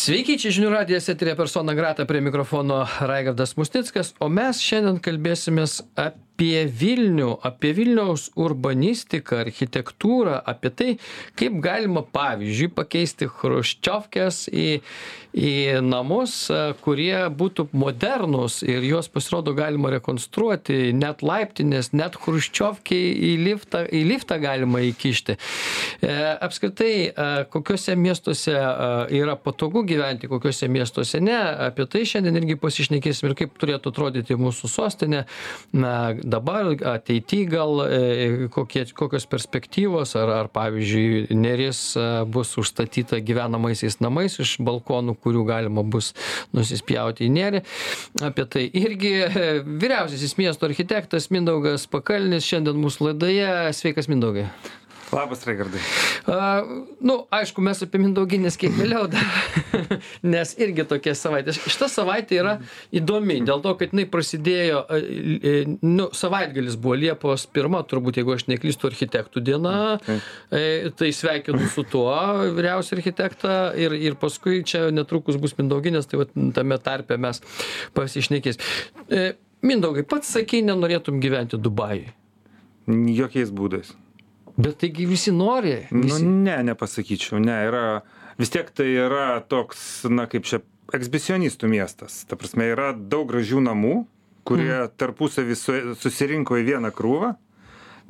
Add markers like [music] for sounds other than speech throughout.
Sveiki, čia žinių radijas eterė persona grata prie mikrofono Raigardas Mustickas, o mes šiandien kalbėsimės apie Vilnių, apie Vilniaus urbanistiką, architektūrą, apie tai, kaip galima pavyzdžiui pakeisti chruščiovkės į, į namus, kurie būtų modernus ir juos pasirodo galima rekonstruoti, net laiptinės, net chruščiovkiai į liftą, į liftą galima įkišti. E, apskritai, e, kokiuose miestuose e, yra patogu gyventi, kokiuose miestuose ne, apie tai šiandien irgi pasišnekėsim ir kaip turėtų atrodyti mūsų sostinė. Na, dabar, ateity gal e, kokie, kokios perspektyvos, ar, ar pavyzdžiui, neris e, bus užstatyta gyvenamaisiais namais iš balkonų, kurių galima bus nusispjauti į nerį. Apie tai irgi e, vyriausiasis miesto architektas Mindaugas Pakalnis šiandien mūsų laidoje. Sveikas Mindaugai. Labas, Raigardai. A, nu, aišku, mes apie Mindauginės kiek vėliau, dar, [laughs] nes irgi tokia savaitė. Šita savaitė yra įdomi, dėl to, kad jinai prasidėjo, nu, savaitgalis buvo Liepos pirma, turbūt, jeigu aš neklystu, architektų diena, e, tai sveikinu su tuo vyriausią architektą ir, ir paskui čia netrukus bus Mindauginės, tai vat, tame tarpe mes pasišnekės. E, Mindaugai, pats sakei, nenorėtum gyventi Dubajui. Jokiais būdais. Bet taigi visi nori. Visi... Nu, ne, nepasakyčiau, ne, yra, vis tiek tai yra toks, na, kaip čia, eksbisionistų miestas. Ta prasme, yra daug gražių namų, kurie mm. tarpusavį su, susirinko į vieną krūvą,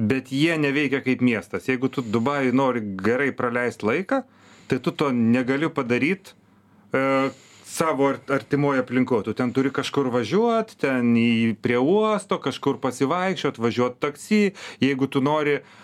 bet jie neveikia kaip miestas. Jeigu tu Dubajui nori gerai praleisti laiką, tai tu to negali padaryti e, savo artimoje aplinkoje. Tu ten turi kažkur važiuoti, ten į, prie uosto, kažkur pasivaikščioti, važiuoti taksi. Jeigu tu nori uh,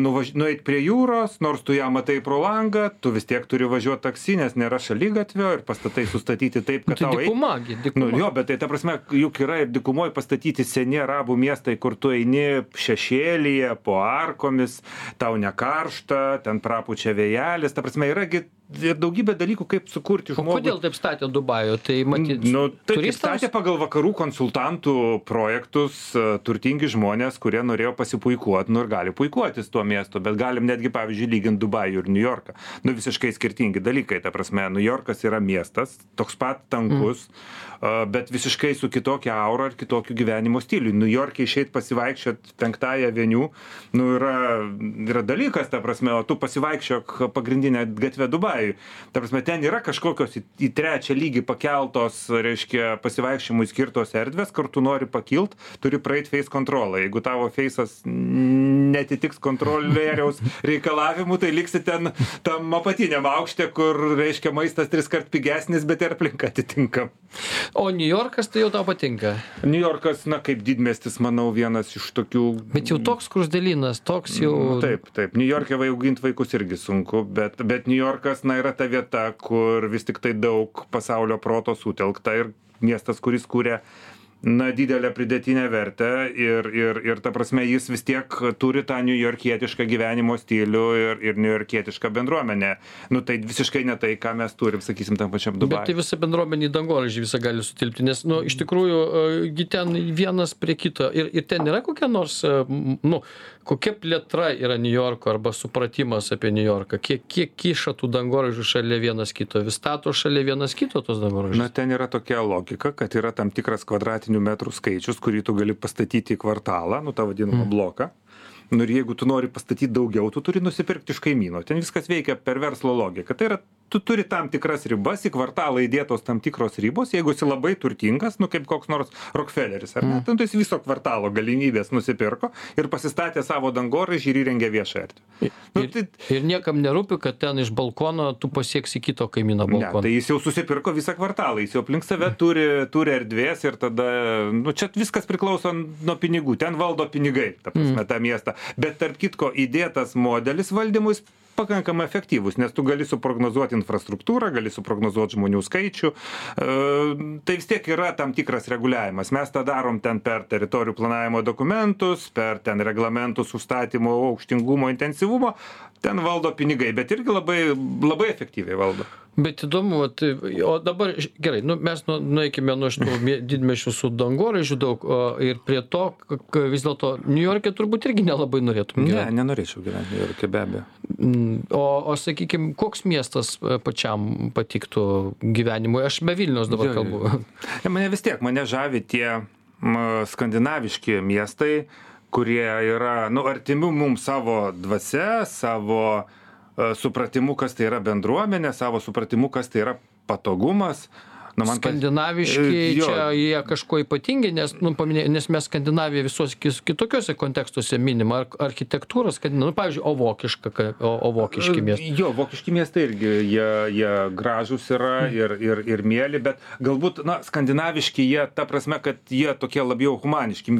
nuvaž nueit prie jūros nors tu ją matai pro langą tu vis tiek turi važiuot taksi nes nėra šaligatvio ir pastatai sustatyti taip kad Tai tau eit dykuma, gi, dykuma. Nu, jo, bet tai ta prasme, juk yra ir dykumoje pastatyti seni arabų miestai, kur tu eini šešėlyje, po arkomis, tau nekaršta, ten prapučia vėjelis, ta prasme, yragi ir daugybė dalykų, kaip sukurti O žmogų. kodėl taip statė Dubajų? Tai matyt, Nu, tai turistams? statė pagal vakarų konsultantų projektus e, turtingi žmonės, kurie norėjo pasipuikuoti, nu ir gali puikuotis tuo miestu, bet galim netgi, pavyzdžiui, lyginti Dubajų ir New Yorką. Nu visiškai skirtingi dalykai, ta prasme, New Yorkas yra miestas, toks pat tankus, mm. Bet visiškai su kitokia aura ir kitokiu gyvenimo stiliu. New York'e išeit pasivaikščiot penktąją aveniu, nu yra, yra dalykas, ta prasme, o tu pasivaikščiok pagrindinę gatvę Dubajų. Ta prasme, ten yra kažkokios į, į trečią lygį pakeltos, reiškia, pasivaikščiojimui skirtos erdvės, kur tu nori pakilt, turi praeiti face kontrolą. Jeigu tavo face'as netitiks kontrolieriaus reikalavimų, tai liksi ten tam apatiniam aukšte, kur, reiškia, maistas tris kart pigesnis, bet ir aplinka atitinka. O New Yorkas tai jau tau patinka. New Yorkas, na, kaip didmestis, manau, vienas iš tokių. Bet jau toks krusdėlynas, toks jau. Nu, taip, taip. New York'e auginti vaikus irgi sunku, bet, bet New Yorkas, na, yra ta vieta, kur vis tik tai daug pasaulio proto sutelkta ir miestas, kuris kūrė na didelę pridėtinę vertę ir ir ir ta prasme jis vis tiek turi tą niujorkietišką gyvenimo stilių ir ir niujorkietišką bendruomenę nu tai visiškai ne tai ką mes turim sakysim tam pačiam Bet tai dubajuj visa bendruomenė į dangoraižį visą gali sutilpti, nes, nu, iš tikrųjų, e, gi ten vienas prie kito. Ir, ir ten yra kokia nors, e, nu, kokia plėtra yra New Yorko arba supratimas apie New Yorką. Kiek, kiek kiša tų dangoraižių šalia vienas kito, vis stato šalia vienas kito tos na dangoraižius. ten yra tokia logika kad yra tam tikras kvadratinių metrų skaičius kurį tu gali pastatyti į kvartalą nu tą vadinamą bloką. Nu ir jeigu tu nori pastatyt daugiau tu turi nusipirkt iš kaimyno. Ten viskas veikia per verslo logiką. Tai yra tu turi tam tikras ribas į kvartalą įdėtos tam tikros ribos jeigu esi labai turtingas nu kaip koks nors rokfeleris ar ne ten tai jis viso kvartalo galimybes nusipirko ir pasistatė savo dangoraižį ir įrengė viešą erdvę nu Ir, tai ir niekam nerūpi, kad ten iš balkono tu pasieksi kito kaimyno Ne, balkoną. tai jis jau susipirko visą kvartalą, jis jau aplink save turi, turi erdvės ir tada, nu čia viskas priklauso nuo pinigų, ten valdo pinigai, ta prasme, tą miestą. Bet tarp kitko, įdėtas modelis valdymui pakankamai efektyvus, nes tu gali suprognozuoti infrastruktūrą, gali suprognozuoti žmonių skaičių. Tai vis tiek yra tam tikras reguliavimas. Mes tą darom ten per teritorijų planavimo dokumentus, per ten reglamentus užstatymo aukštingumo, intensyvumo. Ten valdo pinigai bet irgi labai labai efektyviai valdo. Bet įdomu vat o dabar gerai nu mes nu nueikime nuo šitų mie didmiesčių su dangoraižių daug o ir prie to vis dėlto niujorke turbūt irgi nelabai norėtum ne gyvent. nenorėčiau gyvent niujorke be abejo. Mm, o o sakykim koks miestas e, pačiam patiktų gyvenimui? Aš be vilniaus dabar Jo, kalbu jo. Ne, mane vis tiek, mane žavi tie m, skandinaviški miestai, kurie yra, nu, artimi mums savo dvasia, savo uh, supratimu, kas tai yra bendruomenė, savo supratimu, kas tai yra patogumas. Nu, man skandinaviški E, jo. čia jie kažkuo ypatingi nes nu paminėjai nes mes skandinaviją visuose kis kitokiuose kontekstuose minim ar architektūra skandina nu pavyzdžiui o vokiška ka o o vokiški miestai Jo, vokiški miestai irgi, jie, jie gražūs yra ir, ir, ir mėly, bet galbūt, na, skandinaviški jie, ta prasme, kad jie tokie labiau humaniški,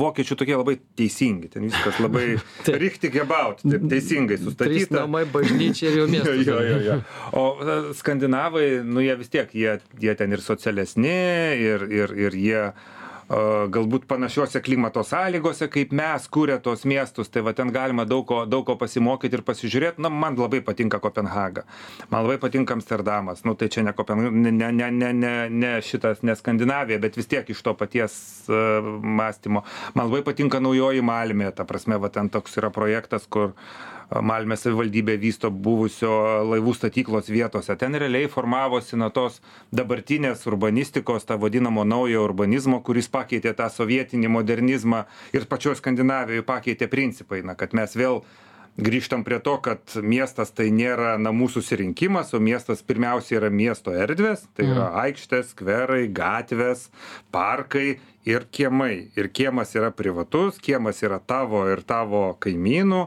vokiečių tokie labai teisingi, ten viskas labai [laughs] richtig about, taip, teisingai trys sustatyta. namai bažnyčia ir jau [laughs] miestas Jo, jo, jo. O e, skandinavai, nu jie vis tiek, jie, jie ten ir socialesni, ir, ir, ir jie galbūt panašiuose klimato sąlygose, kaip mes kūrė tos miestus, tai va ten galima daug ko, daug ko pasimokyti ir pasižiūrėti. Na, man labai patinka Kopenhaga, man labai patinka Amsterdamas, nu tai čia ne, Kopen... ne, ne, ne, ne, ne, šitas, ne Skandinavija, bet vis tiek iš to paties uh, mąstymo. Man labai patinka naujoji Malmė, ta prasme, va ten toks yra projektas, kur Malmės savivaldybė vysto buvusio laivų statyklos vietose. Ten realiai formavosi nuo tos dabartinės urbanistikos, tą vadinamo naujo urbanizmo, kuris pakeitė tą sovietinį modernizmą ir pačioje Skandinavijoje pakeitė principai, na, kad mes vėl grįžtam prie to, kad miestas tai nėra namų susirinkimas, o miestas pirmiausia yra miesto erdvės, tai yra aikštės, skverai, gatvės, parkai ir kiemai. Ir kiemas yra privatus, kiemas yra tavo ir tavo kaimynų.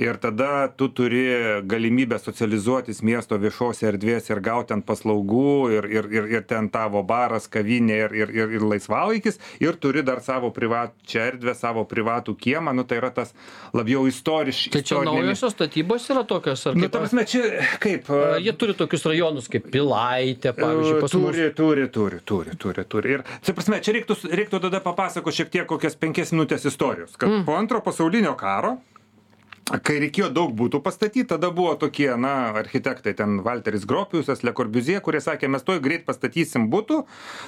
Ir tada tu turi galimybę socializuotis miesto viešose erdvėse ir gauti ten paslaugų ir, ir, ir, ir ten tavo baras, kavinė ir, ir, ir, ir laisvalaikis. Ir turi dar savo privačią erdvę, savo privatų kiemą. Nu, tai yra tas labiau istoriškai. tai čia naujosios statybos yra tokios ar Nu, ta prasme, čia kaip. Jie turi tokius rajonus kaip pilaitė pavyzdžiui pas mus turi, turi, turi, turi, turi, turi. Ir, čia prasme, čia reiktų, reiktų tada papasakoti šiek tiek kokias penkias minutės istorijos. Kad mm. po antro pasaulinio karo, kai reikėjo daug būtų pastatyti, tada buvo tokie, na, architektai, ten Walteris Gropiusas, Le Corbusier, kurie sakė, mes toj greit pastatysim būtų,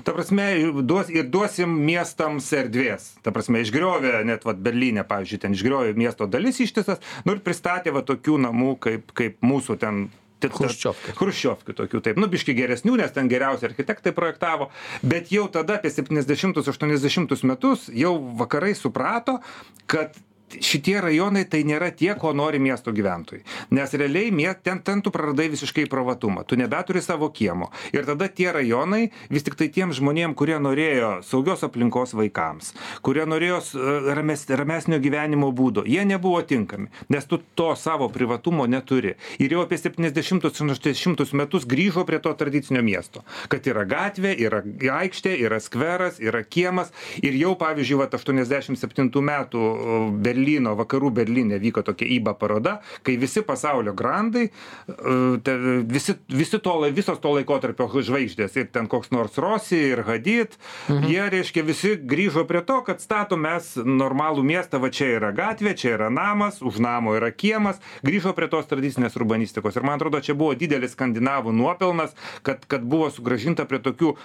ta prasme, duos, ir duosim miestams erdvės. Ta prasme, išgriovė, net vat Berlyne, pavyzdžiui, ten išgriovė miesto dalis ištisas, nu ir pristatė va tokių namų, kaip, kaip mūsų ten Chruščiovkių. Chruščiovkių tokių, taip, nu, biški geresnių, nes ten geriausi architektai projektavo, bet jau tada apie 70-80 metus jau vakarai suprato, kad šitie rajonai tai nėra tie, ko nori miesto gyventojai. Nes realiai ten, ten tu praradai visiškai privatumą, tu nebeturi savo kiemo. Ir tada tie rajonai vis tik tai tiem žmonėm, kurie norėjo saugios aplinkos vaikams, kurie norėjo s- rames, ramesnio gyvenimo būdo, jie nebuvo tinkami, nes tu to savo privatumo neturi. Ir jau apie 70-80 metus grįžo prie to tradicinio miesto, kad yra gatvė, yra aikštė, yra skveras, yra kiemas. Ir jau, pavyzdžiui, vat 87 metų o, Berlyno, vakarų Berlyne vyko tokia įba paroda, kai visi pasaulio grandai, e, visi, visi to, visos to laikotarpio žvaigždės, ir ten koks nors Rosi, ir Hadid, mhm. jie, reiškia, visi grįžo prie to, kad statom mes normalų miestą, va čia yra gatvė, čia yra namas, už namo yra kiemas, grįžo prie tos tradicinės urbanistikos. Ir man atrodo, čia buvo didelis skandinavų nuopelnas, kad, kad buvo sugražinta prie tokių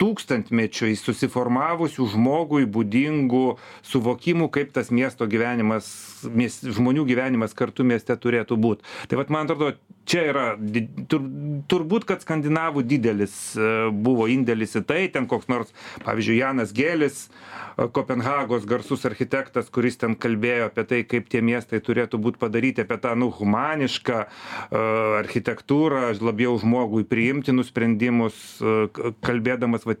tūkstantmečiais susiformavusių žmogui būdingų suvokimų, kaip tas miesto gyvenimas, žmonių gyvenimas kartu mieste turėtų būti. Tai vat, man atrodo, čia yra di- tur, turbūt, kad skandinavų didelis e, buvo indėlis į tai, ten koks nors, pavyzdžiui, Janas Gėlis, e, Kopenhagos garsus architektas, kuris ten kalbėjo apie tai, kaip tie miestai turėtų būti padaryti, apie tą, nu, humanišką uh, architektūrą, labiau žmogui priimtinus sprendimus, kalbėdamas, va,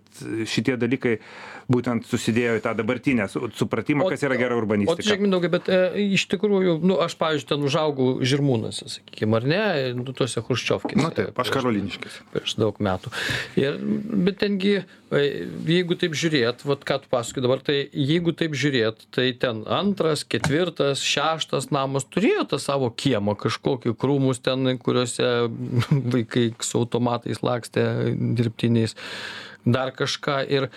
šitie dalykai būtent susidėjo į tą dabartinę su- supratimą, kas yra gera O tu urbanistika. žiūrėk, Mindaugai, bet e, iš tikrųjų, nu, aš, pavyzdžiui, ten užaugau Žirmūnuose, sakykime, ar ne, nu, tuose Hruščiovkėse. Na taip, aš karoliniškis. prieš daug metų. Ir, bet tengi, e, jeigu taip žiūrėt, vat ką tu pasakai dabar, tai jeigu taip žiūrėt, tai ten antras, ketvirtas, šeštas namas turėjo tą savo kiemą, kažkokį krūmus ten, kuriuose [laughs] vaikai su automatais lakstė dirbtiniais, dar kažką. Ir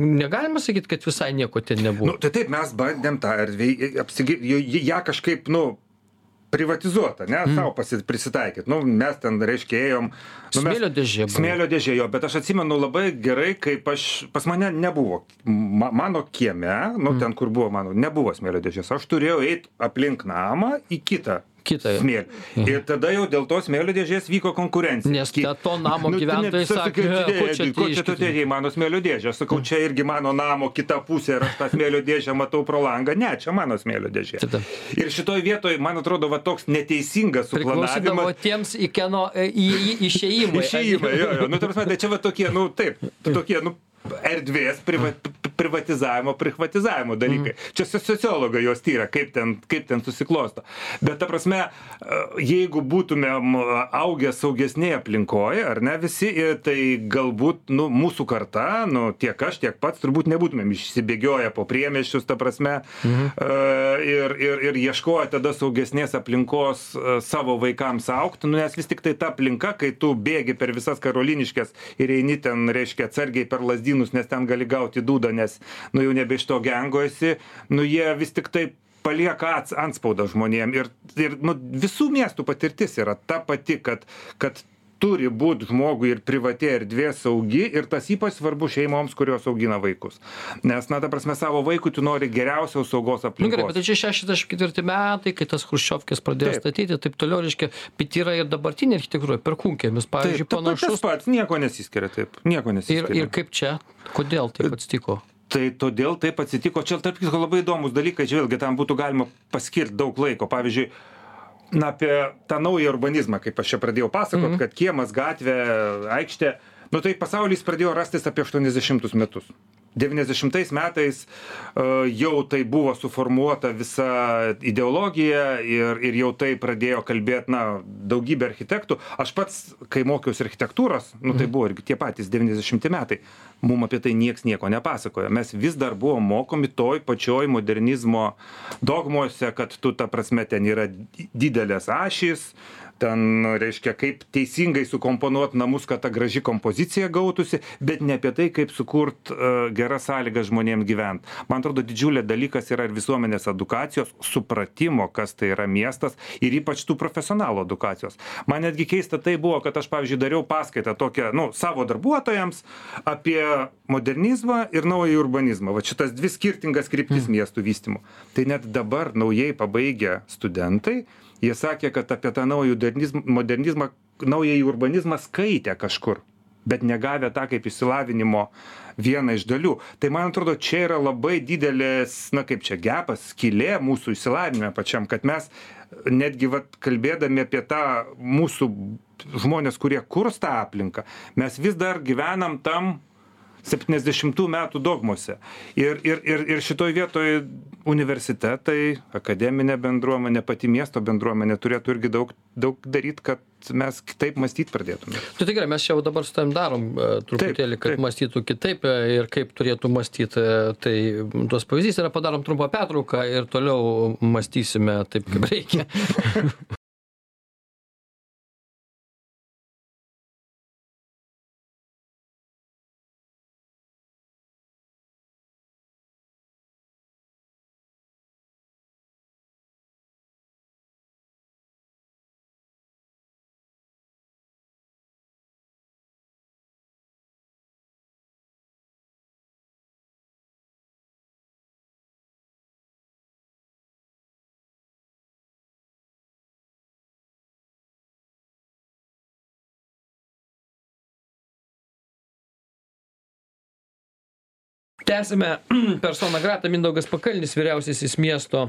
negalima sakyti, kad visai nieko ten nebuvo. Nu, tai taip, mes bandėm tą erdvę, ją kažkaip, nu, privatizuot ane sau pasi prisitaikyt nu mes ten reiškia ėjom nu mes Smėlio dėžė buvo. smėlio dėžė jo bet aš atsimenu labai gerai kaip aš pas mane nebuvo ma mano kieme nu ten kur buvo mano nebuvo smėlio dėžės. Aš turėjau eit aplink namą į kitą Kitą. smėlį ir tada jau dėl to smėlio dėžės vyko konkurencija Nes to namo Nu, tai gyventojai sakė, "Ko čia tu iškiti?" atėjai į mano smėlio dėžę aš sakau čia irgi mano namo kita pusė ir aš tą smėlio dėžę matau pro langą ne čia mano smėlio dėžė Tada. ir šitoj vietoj man atrodo va toks neteisingas suplanavimas tiems į kieno į, į, išėjimai. Išėjimai, jo, jo. Nu, ta prasme, tai čia va tokie, nu, taip, tokie, nu, erdvės priva, privatizavimo, privatizavimo dalykai. Mm. Čia so- sociologai jos tyria, kaip ten, kaip ten susiklosto. Bet ta prasme, e, jeigu būtumėm e, augę saugesnėje aplinkoje, ar ne visi, e, tai galbūt, nu, mūsų karta, nu, tiek aš, tiek pats, turbūt nebūtumėm išsibėgioję po priemeščius, ta prasme, mm. ir, ir, ir ieškoję tada saugesnės aplinkos savo vaikams aukti, nu, nes vis tik tai ta aplinka, kai tu bėgi per visas karoliniškės ir eini ten, reiškia, atsargiai per lasdynus, nes ten gali gauti dūdą, nes, nu, jau nebe iš to gengojasi, nu, jie vis tik tai palieka ats- antspaudą žmonėm. Ir, ir nu, visų miestų patirtis yra ta pati, kad, kad turi būti žmogui ir privati erdvė saugi ir tas ypač svarbu šeimoms, kurios augina vaikus. Nes, na, ta prasme, savo vaikui tu nori geriausios saugos Nu gerai, aplinkos. bet tai čia 64 metai, kai tas Hruščiovkės pradėjo statyti, taip toliau, reiškia, bet yra ir dabartinė architektūra, perkūnkėmis, pavyzdžiui, panašus. pats, nieko nesiskiria taip, nieko Ir, nesiskiria. ir kaip čia, kodėl taip atsitiko? Tai todėl taip atsitiko. Čia, tarp kitko, labai įdomus dalykai, čia vėlgi tam būtų galima paskirti daug laiko. Pavyzdžiui, na, apie tą naują urbanizmą, kaip aš čia pradėjau pasakoti, mm -hmm. kad kiemas, gatvė, aikštė, nu tai pasaulis pradėjo rastis apie 80 metus. 90 metais uh, jau tai buvo suformuota visa ideologija ir, ir jau tai pradėjo kalbėti, na, daugybė architektų. Aš pats, kai mokiausi architektūros, nu tai buvo irgi tie patys 90 metai, mum apie tai nieks nieko nepasakojo. Mes vis dar buvom mokomi toj pačioj modernizmo dogmose, kad tu, ta prasme, ten yra di- didelės ašys, ten reiškia kaip teisingai sukomponuot namus kad ta graži kompozicija gautųsi bet ne apie tai kaip sukurt uh, geras sąlygas žmonėm gyvent. Man atrodo didžiulė dalykas yra ir visuomenės edukacijos supratimo kas tai yra miestas ir ypač tų profesionalų edukacijos. Man netgi keista tai buvo kad aš pavyzdžiui dariau paskaitą tokią nu savo darbuotojams apie modernizmą ir naująjį urbanizmą. Vat šitas dvi skirtingas kryptis miestų vystymo tai net dabar naujai pabaigę studentai jie sakė kad apie tą naują modernizm modernizmą naująjį urbanizmą skaitė kažkur bet negavę tą kaip išsilavinimo vieną iš dalių. Tai man atrodo čia yra labai didelis na kaip čia gepas skylė mūsų išsilavinime pačiam kad mes netgi vat kalbėdami apie tą mūsų žmones kurie kurs tą aplinką mes vis dar gyvenam tam septyniasdešimtų metų dogmose ir ir ir ir šitoj vietoj universitetai akademinė bendruomenė pati miesto bendruomenė turėtų irgi daug daug daryt kad mes kitaip mąstyt pradėtume tai gerai, mes čia jau dabar su tavim darom e, truputėlį, kad taip. mąstytų kitaip e, ir kaip turėtų mąstyti. Tai tuos pavyzdys yra, padarom trumpą pertrauką ir toliau mąstysime taip, kaip reikia. [laughs] Tęsime [clears throat] persona grata. Mindaugas Pakalnis, vyriausiasis miesto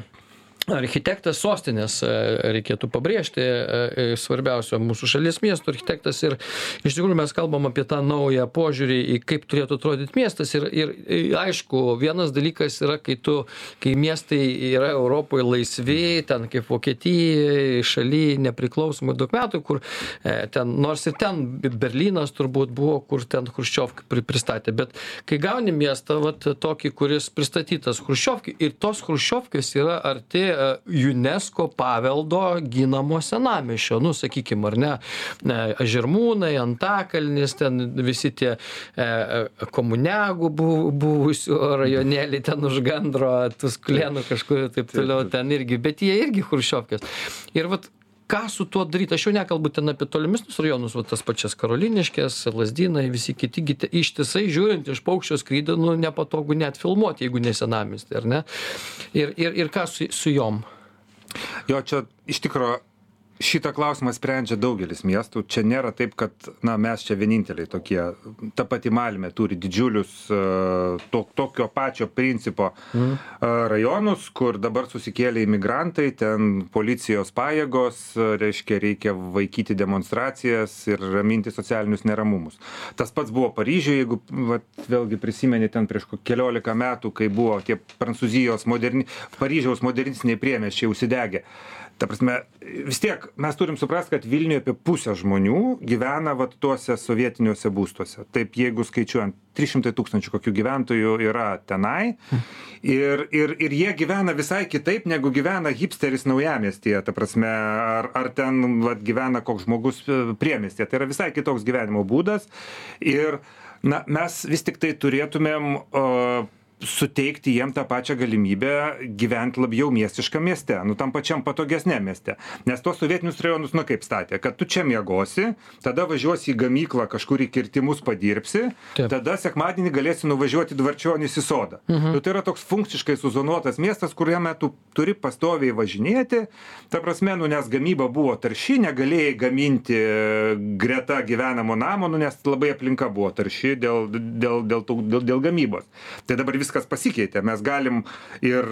architektas sostinės, e, reikėtų pabrėžti, e, e, svarbiausio mūsų šalies miesto architektas. Ir iš tikrųjų mes kalbam apie tą naują požiūrį į kaip turėtų atrodyti miestas. Ir, ir, aišku, vienas dalykas yra, kai tu, kai miestai yra Europoje laisvi, ten kaip Vokietijai, šaly nepriklausomai daug metų, kur ten, nors ir ten Berlynas turbūt buvo, kur ten Hruščiovkį pri- pristatė, bet kai gauni miestą, vat, tokį, kuris pristatytas Hruščiovkį ir tos Hruščiovkės yra arti unesco paveldo ginamo senamiesčio. Nu sakykim ar ne e, žirmūnai antakalnis ten visi tie e, komuniagų bu buvusių rajonėliai ten už gandro tuskulėnų kažkur ir taip toliau ten irgi bet jie irgi chruščiovkės. Ir vat ką su tuo daryt? Aš jau nekalbu ten apie tolimesnius rajonus va tas pačias karoliniškes lazdynai visi kiti gi ištisai žiūrint iš paukščio skrydžio nu nepatogu net filmuot jeigu ne senamiesty ar ne? Ir ir ir ką su su jom? Jo čia iš tikro šitą klausimą sprendžia daugelis miestų. Čia nėra taip kad na mes čia vieninteliai tokie ta pati malmė turi didžiulius e, to tokio pačio principo e, rajonus kur dabar susikėlė imigrantai ten policijos pajėgos reiškia reikia vaikyti demonstracijas ir raminti socialinius neramumus. Tas pats buvo paryžiuj jeigu vat vėlgi prisimeni ten prieš keliolika metų kai buvo tie prancūzijos moderni paryžiaus modernistiniai priemiesčiai užsidegę ta prasme vis tiek mes turim suprast kad vilniuj apie pusė žmonių gyvena vat tuose sovietiniuose būstuose. Taip jeigu skaičiuojant trys šimtai tūkstančių kokių gyventojų yra tenai. Ir ir ir jie gyvena visai kitaip negu gyvena hipsteris naujamiestyje ta prasme ar ar ten vat gyvena koks žmogus e, priemiestyje. Tai yra visai kitoks gyvenimo būdas. Ir na mes vis tiktai turėtumėm suteikti jiem tą pačią galimybę gyvent labiau miestiškam mieste nu tam pačiam patogesniam mieste. Nes tuos sovietinius rajonus nu kaip statė? Kad tu čia miegosi tada važiuosi į gamyklą kažkur į kirtimus padirbsi tada sekmadienį galėsi nuvažiuot į dvarčionis į sodą. Mhm. nu tai yra toks funkciškai suzonuotas miestas kuriame tu turi pastoviai važinėti. Ta prasme nu nes gamyba buvo tarši negalėjai gaminti greta gyvenamo namo nu nes labai aplinka buvo tarši dėl dėl dėl tų dėl dėl gamybos. Tai dabar viskas pasikeitė. Mes galim ir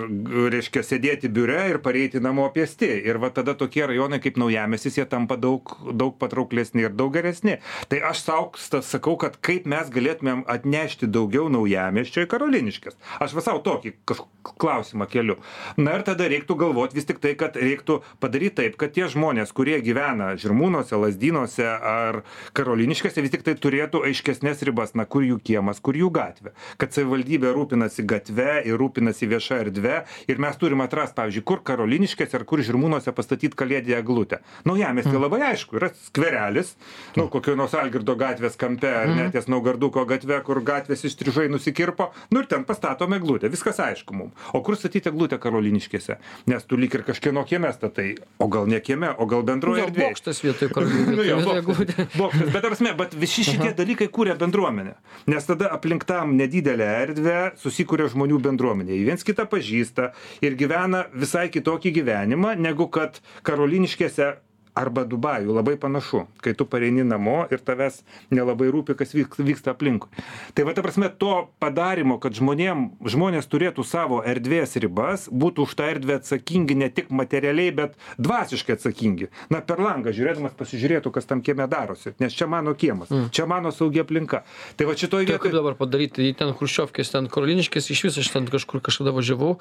reiškia sėdėti biure ir pareiti namo pėsti. Ir va tada tokie rajonai kaip naujamiestis jie tampa daug daug patrauklesni ir daug geresni. Tai aš sau sakau kad kaip mes galėtumėm atnešti daugiau naujamiesčio į karoliniškes? Aš va sau tokį kaž klausimą keliu. Na ir tada reiktų galvot vis tiktai kad reiktų padaryt taip kad tie žmonės kurie gyvena žirmūnuose lazdynuose ar karoliniškėse vis tiktai turėtų aiškesnes ribas na kur jų kiemas kur jų gatvė. Kad savivaldybė rūpinasi gatve ir rūpinasi vieša erdve. Ir mes turim atrast pavyzdžiui kur karoliniškėse ar kur žirmūnuose pastatyt kalėdinę eglutę. Naujamiesty labai aišku yra skverelis nu kokioj nors algirdo gatvės kampe ar ne ties naugarduko gatve kur gatvės įstrižai nusikirpo. Nu ir ten pastatom eglutę viskas aišku mum. O kur statyt eglutę karoliniškėse? Nes tu lyg ir kažkieno kieme statai o gal ne kieme o gal bendroj jo erdvėj bokštas vietoj [laughs] Nu jo, karoliniškių bokštas, bokštas, bet ta prasme, bet visi šitie dalykai kūrė bendruomenę. Nes tada aplink tam nedidelę erdvę susikūrė žmonių bendruomenė. Jie viens kitą pažįsta ir gyvena visai kitokį gyvenimą, negu kad karoliniškėse arba Dubajų labai panašu, kai tu pareini namo ir tavęs nelabai rūpi, kas vyks- vyksta aplinkui. Tai va, ta prasme, to padarimo, kad žmonėm, žmonės turėtų savo erdvės ribas, būtų už tą erdvę atsakingi ne tik materialiai, bet dvasiškai atsakingi. Na, per langą žiūrėdamas pasižiūrėtų, kas tam kieme darosi, nes čia mano kiemas, mm. čia mano saugi aplinka. Tai va šitoj Tai kaip dabar padaryti, ten Hruščiovkės, ten Karoliniškės, iš viso aš ten kažkur kažkada važiavau,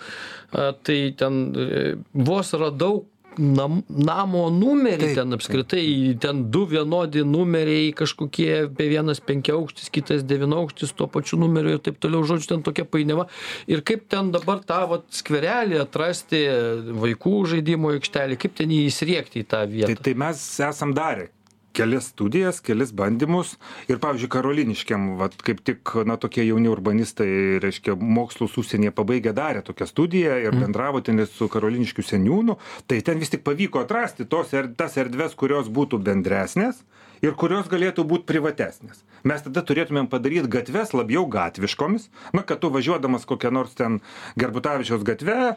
tai ten e, vos radau nam, namo numerį, ten apskritai, ten du vienodi numeriai kažkokie, be vienas penkiaukštis, kitas devynaukštis, tuo pačiu numeriu ir taip toliau, žodžiu, ten tokia painiava. Ir kaip ten dabar tą vat, skverelį atrasti vaikų žaidimo aikštelį, kaip ten jį įsriekti į tą Tai, vietą. tai mes esam darę kelias studijas, kelis bandymus. Ir, pavyzdžiui, Karoliniškiam, vat, kaip tik, na, tokie jauni urbanistai, reiškia, mokslus užsienyje pabaigę darė tokią studiją ir bendravo ten su Karoliniškių seniūnu, tai ten vis tik pavyko atrasti tos, er- tas erdves, kurios būtų bendresnės ir kurios galėtų būti privatesnės. Mes tada turėtumėm padaryti gatves labiau gatviškomis, na, kad tu važiuodamas kokią nors ten Gerbutavičiaus gatvę,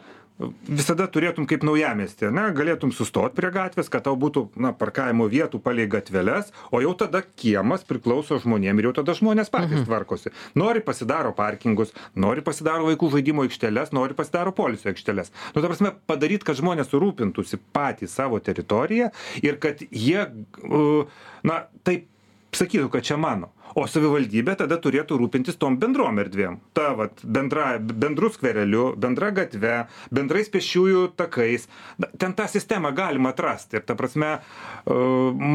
visada turėtum kaip naujamiestį, ne, galėtum sustoti prie gatvės, kad tau būtų, na, parkavimo vietų palei gatveles, o jau tada kiemas priklauso žmonėm ir jau tada žmonės patys tvarkosi. Nori pasidaro parkingus, nori pasidaro vaikų žaidimo aikšteles, nori pasidaro polisio aikšteles. Nu, ta prasme, padaryti, kad žmonės rūpintųsi patys savo teritoriją ir kad jie, uh, na, taip sakytų, kad čia mano. O savivaldybė tada turėtų rūpintis tom bendrom erdvėm. Ta, vat, bendra, bendru skvereliu, bendra gatve, bendrais pešiųjų takais. Na, Ten tą sistemą galima atrasti. Ir ta prasme, e,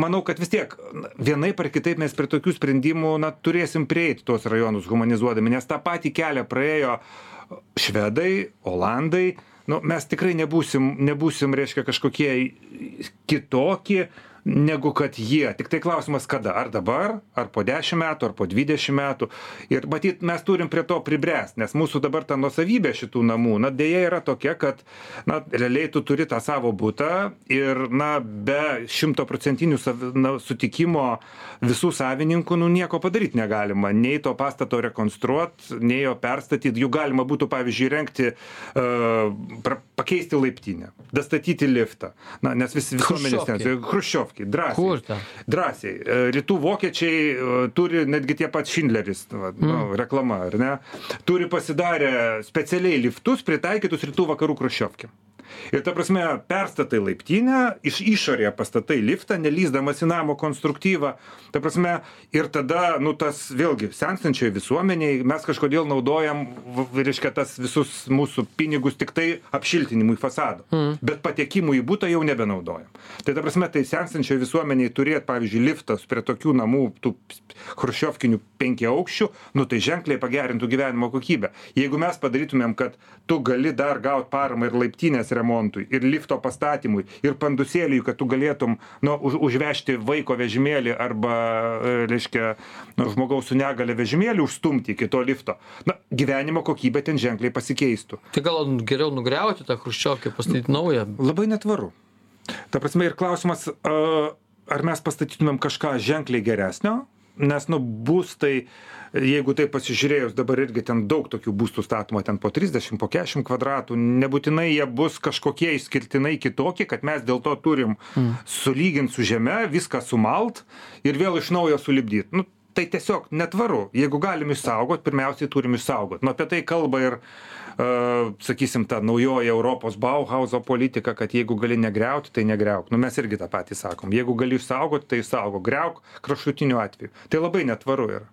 manau, kad vis tiek vienai par kitaip mes prie tokių sprendimų na, turėsim prieiti tuos rajonus humanizuodami, nes tą patį kelią praėjo švedai, olandai, nu mes tikrai nebūsim nebūsim reiškia kažkokie kitokie negu kad jie. Tiktai klausimas kada? Ar dabar ar po dešim metų ar po dvidešim metų. Ir matyt mes turim prie to pribręst nes mūsų dabar ta nuosavybė šitų namų na deja yra tokia kad na realiai tu turi tą savo butą ir na be šimtaprocentinių savi na sutikimo visų savininkų nu nieko padaryt negalima. Nei to pastato rekonstruot nei jo perstatyt. Juk galima būtų pavyzdžiui įrengti a pra pakeisti laiptinę dastatyti liftą. Na nes vis visuomenės ten chruščiovkėj drąsiai. Kur ten? drąsiai. E, rytų vokiečiai e, turi netgi tie pat šindleris va, nu, reklama ar ne? Turi pasidarę specialiai liftus pritaikytus rytų vakarų chruščiovkėm ir ta prasme perstatai laiptinę iš išorėje pastatai liftą nelįsdamas į namo konstruktyvą. Ta prasme ir tada nu tas vėlgi senstančioj visuomenėj mes kažkodėl naudojam reiškia tas visus mūsų pinigus tiktai apšiltinimui fasado. Bet patekimui į butą jau nebenaudojam. Tai ta prasme tai senstančioj visuomenėj turėt pavyzdžiui liftas prie tokių namų tų chruščiovkinių penkiaaukščių nu tai ženkliai pagerintų gyvenimo kokybę. Jeigu mes padarytumėm kad tu gali dar gaut paramą ir laiptinės remontui ir lifto pastatymui ir pandusėliui kad tu galėtum nu už užvežti vaiko vežimėlį arba e, reiškia nu žmogaus su negalia vežimėlį užstumti iki to lifto. Na gyvenimo kokybė ten ženkliai pasikeistų. Tai gal geriau nugriauti tą chruščiovkę, pastatyti naują. labai netvaru. Ta prasme ir klausimas a ar mes pastatytumėm kažką ženkliai geresnio nes nu būstai jeigu taip pasižiūrėjus dabar irgi ten daug tokių būstų statoma ten po trisdešim po kešim kvadratų nebūtinai jie bus kažkokie išskirtinai kitokie kad mes dėl to turim sulygint su žeme viską sumalt ir vėl iš naujo sulipdyt. Nu tai tiesiog netvaru. Jeigu galim išsaugot pirmiausiai turim išsaugot. Nu apie tai kalba ir a sakysim ta naujoji europos bauhauzo politika kad jeigu gali negriauti tai negriauk. Nu mes irgi tą patį sakom. Jeigu gali išsaugot tai išsaugok. Griauk kraštutiniu atveju. Tai labai netvaru yra.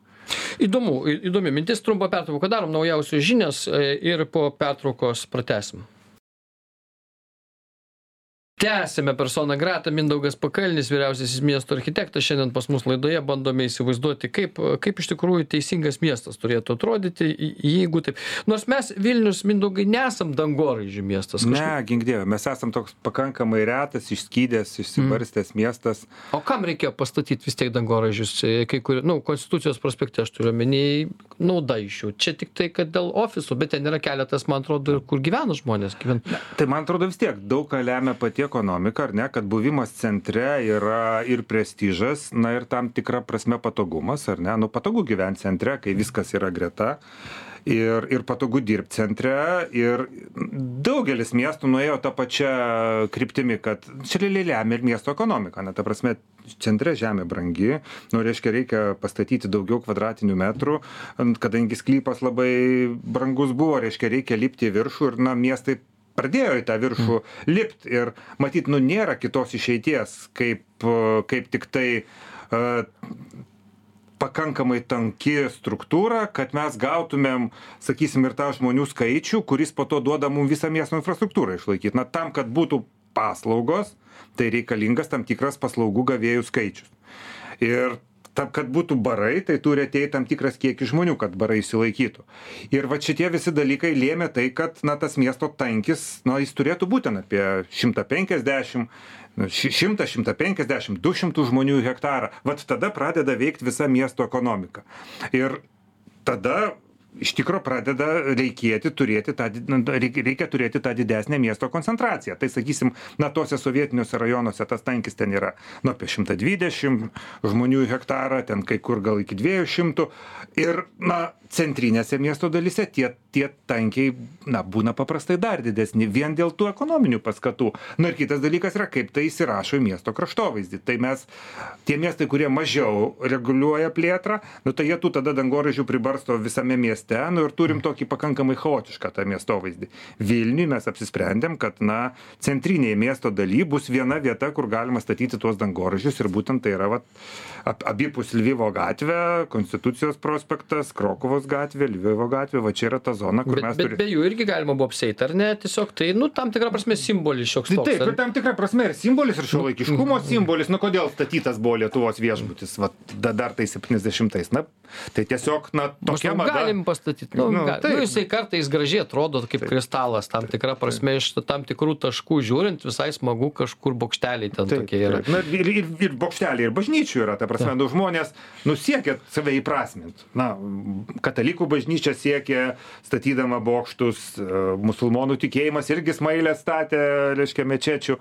Įdomu, įdomi mintis, trumpą pertrauką darom, naujausios žinios e, ir po pertraukos pratesim. Tęsime persona grata, Mindaugas Pakalnis, vyriausiasis miesto architektas, šiandien pas mus laidoje bandome įsivaizduoti, kaip, kaip iš tikrųjų teisingas miestas turėtų atrodyti, jeigu taip. Nors mes Vilnius, Mindaugai, nesam dangoraižių miestas. ne gink dieve mes esam toks pakankamai retas išskydęs išsibarstęs miestas O kam reikėjo pastatyti vis tiek dangoraižius, E, kai kur, nu, Konstitucijos prospekte aš turiu omeny nauda iš jų. Čia tik tai, kad dėl ofisų, bet ten yra keletas, man atrodo, ir kur gyvena žmonės. Gyvena. tai man atrodo vis tiek daug ką lemia pati ekonomika ar ne kad buvimas centre yra ir prestižas na ir tam tikra prasme patogumas ar ne? Nu patogu gyvent centre kai viskas yra greta ir ir patogu dirbt centre ir daugelis miestų nuėjo ta pačia kryptimi kad čia realiai lemia ir miesto ekonomika na ta prasme centre žemė brangi nu reiškia reikia pastatyti daugiau kvadratinių metrų kadangi sklypas labai brangus buvo reiškia reikia lipti į viršų ir na miestai pradėjo į tą viršų lipt ir matyt nu nėra kitos išeities kaip kaip tiktai a pakankamai tanki struktūra kad mes gautumėm sakysim ir tą žmonių skaičių kuris po to duoda mum visą miesto infrastruktūrą išlaikyt. Na tam kad būtų paslaugos tai reikalingas tam tikras paslaugų gavėjų skaičius. Ir tam kad būtų barai tai turi ateit tam tikras kiekis žmonių kad barai išsilaikytų. Ir vat šitie visi dalykai lėmė tai kad na tas miesto tankis na jis turėtų būt ten apie šimtą penkiasdešim nu ši šimtą šimtą penkiasdešim du šimtus žmonių į hektarą. Vat tada pradeda veikt visa miesto ekonomika. Ir tada iš tikro pradeda reikėti turėti tą na reik reikia turėti tą didesnę miesto koncentraciją. Tai sakysim na tuose sovietiniuose rajonuose tas tankis ten yra nu apie šimtą dvidešim žmonių į hektarą ten kai kur gal iki dviejų šimtų. Ir na centrinėse miesto dalyse tie tie tankiai na būna paprastai dar didesni vien dėl tų ekonominių paskatų. Na ir kitas dalykas yra kaip tai įsirašo į miesto kraštovaizdį. Tai mes tie miestai kurie mažiau reguliuoja plėtrą nu tai jie tų tada dangoraižių pribarsto visame mieste nu ir turim tokį pakankamai chaotišką tą miestovaizdį vilniuj mes apsisprendėm kad na centrinėj miesto daly bus viena vieta kur galima statyti tuos dangoraižius ir būtent tai yra vat ap abipus lvivo gatvė konstitucijos prospektas krokuvos gatvė lvivo gatvė va čia yra ta zona kur mes turim be jų irgi galima buvo apseit, ar ne? Tiesiog tai, nu, tam tikrą prasme simbolis šioks Tai toks. taip, ir tam tikra prasme ir simbolis, ir šiuolaikiškumo simbolis, nu kodėl statytas buvo Lietuvos viešbutis, va, da, dar tai 70-ais, na, tai tiesiog, na, tokia Maždaug mada. Pastatyt nu Nu, ga taip. nu jisai kartais gražiai atrodo kaip kristalas tam tikra prasme iš tam tikrų taškų žiūrint visai smagu kažkur bokšteliai ten tokie yra. Na, ir, ir, ir bokšteliai, ir bažnyčių yra, ta prasme, nu, žmonės nusiekia save įprasminti. Na, katalikų bažnyčia siekia, statydama bokštus, e, musulmonų tikėjimas irgi smailę statė, reiškia, mečečių.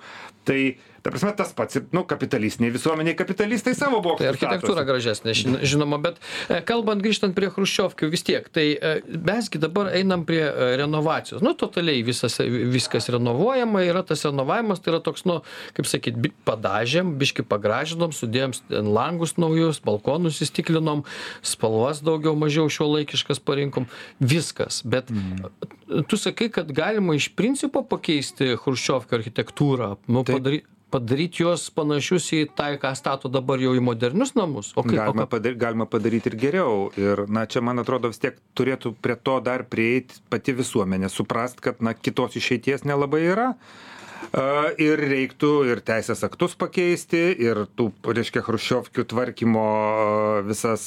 Tai, ta prasme, tas pats, nu, kapitalistiniai visuomeniai, kapitalistai savo Tai bokštus. architektūra gražesnė, žin- žinoma, bet e, kalbant grįžtant prie Hruščiovkių vis tiek, tai e, mesgi dabar einam prie e, renovacijos. Nu, totaliai visas, viskas renovuojama, yra tas renovavimas, tai yra toks, nu, kaip sakyt, padažėm, biški pagražinom, sudėjom langus naujus, balkonus įstiklinom, spalvas daugiau mažiau šio laikiškas parinkom, viskas. Bet mm. tu sakai, kad galima iš principo pakeisti Hruščiovkių architektūrą, nu, Taip. padaryti padaryti juos panašius į tai, ką stato dabar jau į modernius namus. O kaip, Galima, kaip, padar, galima padaryti ir geriau. Ir, na, čia, man atrodo, vis tiek turėtų prie to dar prieiti pati visuomenė, suprast, kad, na, kitos išeities nelabai yra. Ir reiktų ir teisės aktus pakeisti, ir tų, reiškia, Hruščiovkių tvarkymo visas,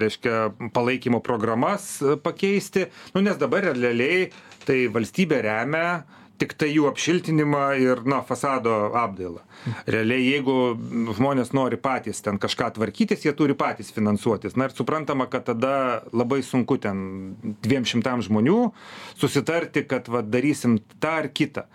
reiškia, palaikymo programas pakeisti. Nu, nes dabar realiai tai valstybė remia tik tai jų apšiltinimą ir, na, fasado apdailą. Realiai, jeigu žmonės nori patys ten kažką tvarkytis, jie turi patys finansuotis. Na ir suprantama, kad tada labai sunku ten dviem šimtam žmonių susitarti, kad va, darysim tą ar kitą.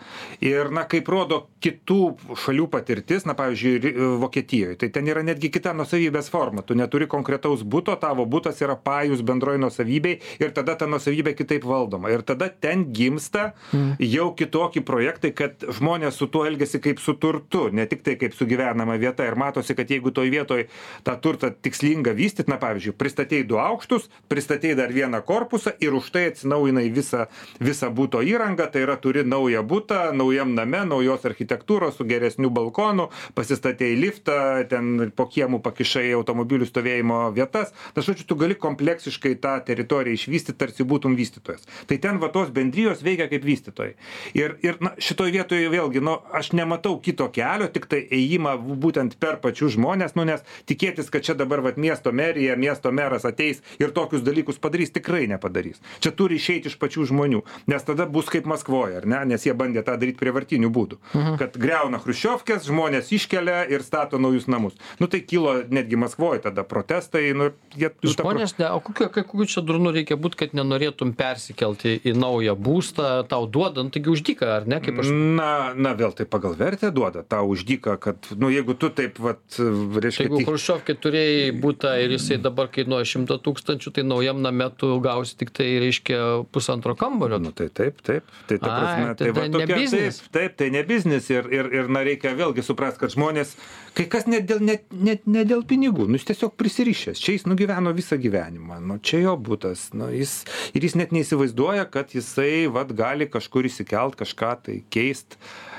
Ir, na, kaip rodo kitų šalių patirtis, na, pavyzdžiui, Vokietijoje, tai ten yra netgi kita nusavybės forma. Tu neturi konkretaus būto, tavo būtas yra pajus bendroji nusavybei ir tada ta nusavybė kitaip valdoma. Ir tada ten gimsta jau kitokie projektai, kad žmonės su tuo elgesi kaip su turtu, ne tik tai kaip su gyvenama vieta. Ir matosi, kad jeigu toj vietoj tą turtą tikslinga vystyti, na pavyzdžiui, pristatėjai du aukštus, pristatėjai dar vieną korpusą ir už tai atsinaujinai visą, visą būto įrangą, tai yra turi naują būtą, naujam name, naujos architektūros su geresniu balkonu, pasistatėjai liftą, ten po kiemų pakišai automobilių stovėjimo vietas. Na, žodžiu, tu gali kompleksiškai tą teritoriją išvystyti, tarsi būtum vystytojas. Tai ten va tos bendrijos veikia kaip vystytojai. Ir, ir na, šitoj vietoje vėlgi, nu, aš nematau kito kelio, tik tai ėjimą būtent per pačius žmonės, nu, nes tikėtis, kad čia dabar va, miesto merija, miesto meras ateis ir tokius dalykus padarys, tikrai nepadarys. Čia turi išeiti iš pačių žmonių, nes tada bus kaip Maskvoje, ar ne, nes jie bandė tą daryti prievartiniu būdu. Mhm. Kad greuna Hruščiovkės, žmonės iškelia ir stato naujus namus. Nu tai kilo netgi Maskvoje tada protestai, nu, jie... nu, Žmonės, ne, o kokiu, kokiu čia durnu reikia būti, kad nenorėtum persikelti į naują būstą, tau duodant, taigi uždyka, ar ne, kaip aš. Na, na, vėl tai pagal vertę duoda tau uždyką, kad, nu, jeigu tu taip, vat, reiškia, Jeigu Hruščiovkė turėjai būtą ir jisai dabar kainuoja šimtą tūkstančių, tai naujam name tu gausi tik tai, reiškia, pusantro kambario. Nu, tai taip, taip. Tai ta Ai, prasme, tai, tada va, ne tokia, biznis. taip, taip, tai ne biznis ir, ir, ir na, reikia vėlgi suprasti, kad žmonės, kai kas net dėl, net, net, ne dėl pinigų, nu, jis tiesiog prisirišęs, čia jis nugyveno visą gyvenimą, nu, čia jo būtas, nu, jis, ir jis net neįsivaizduoja, kad jisai, vad, gali kažkur įsikelt, kažką tai keist. Uh,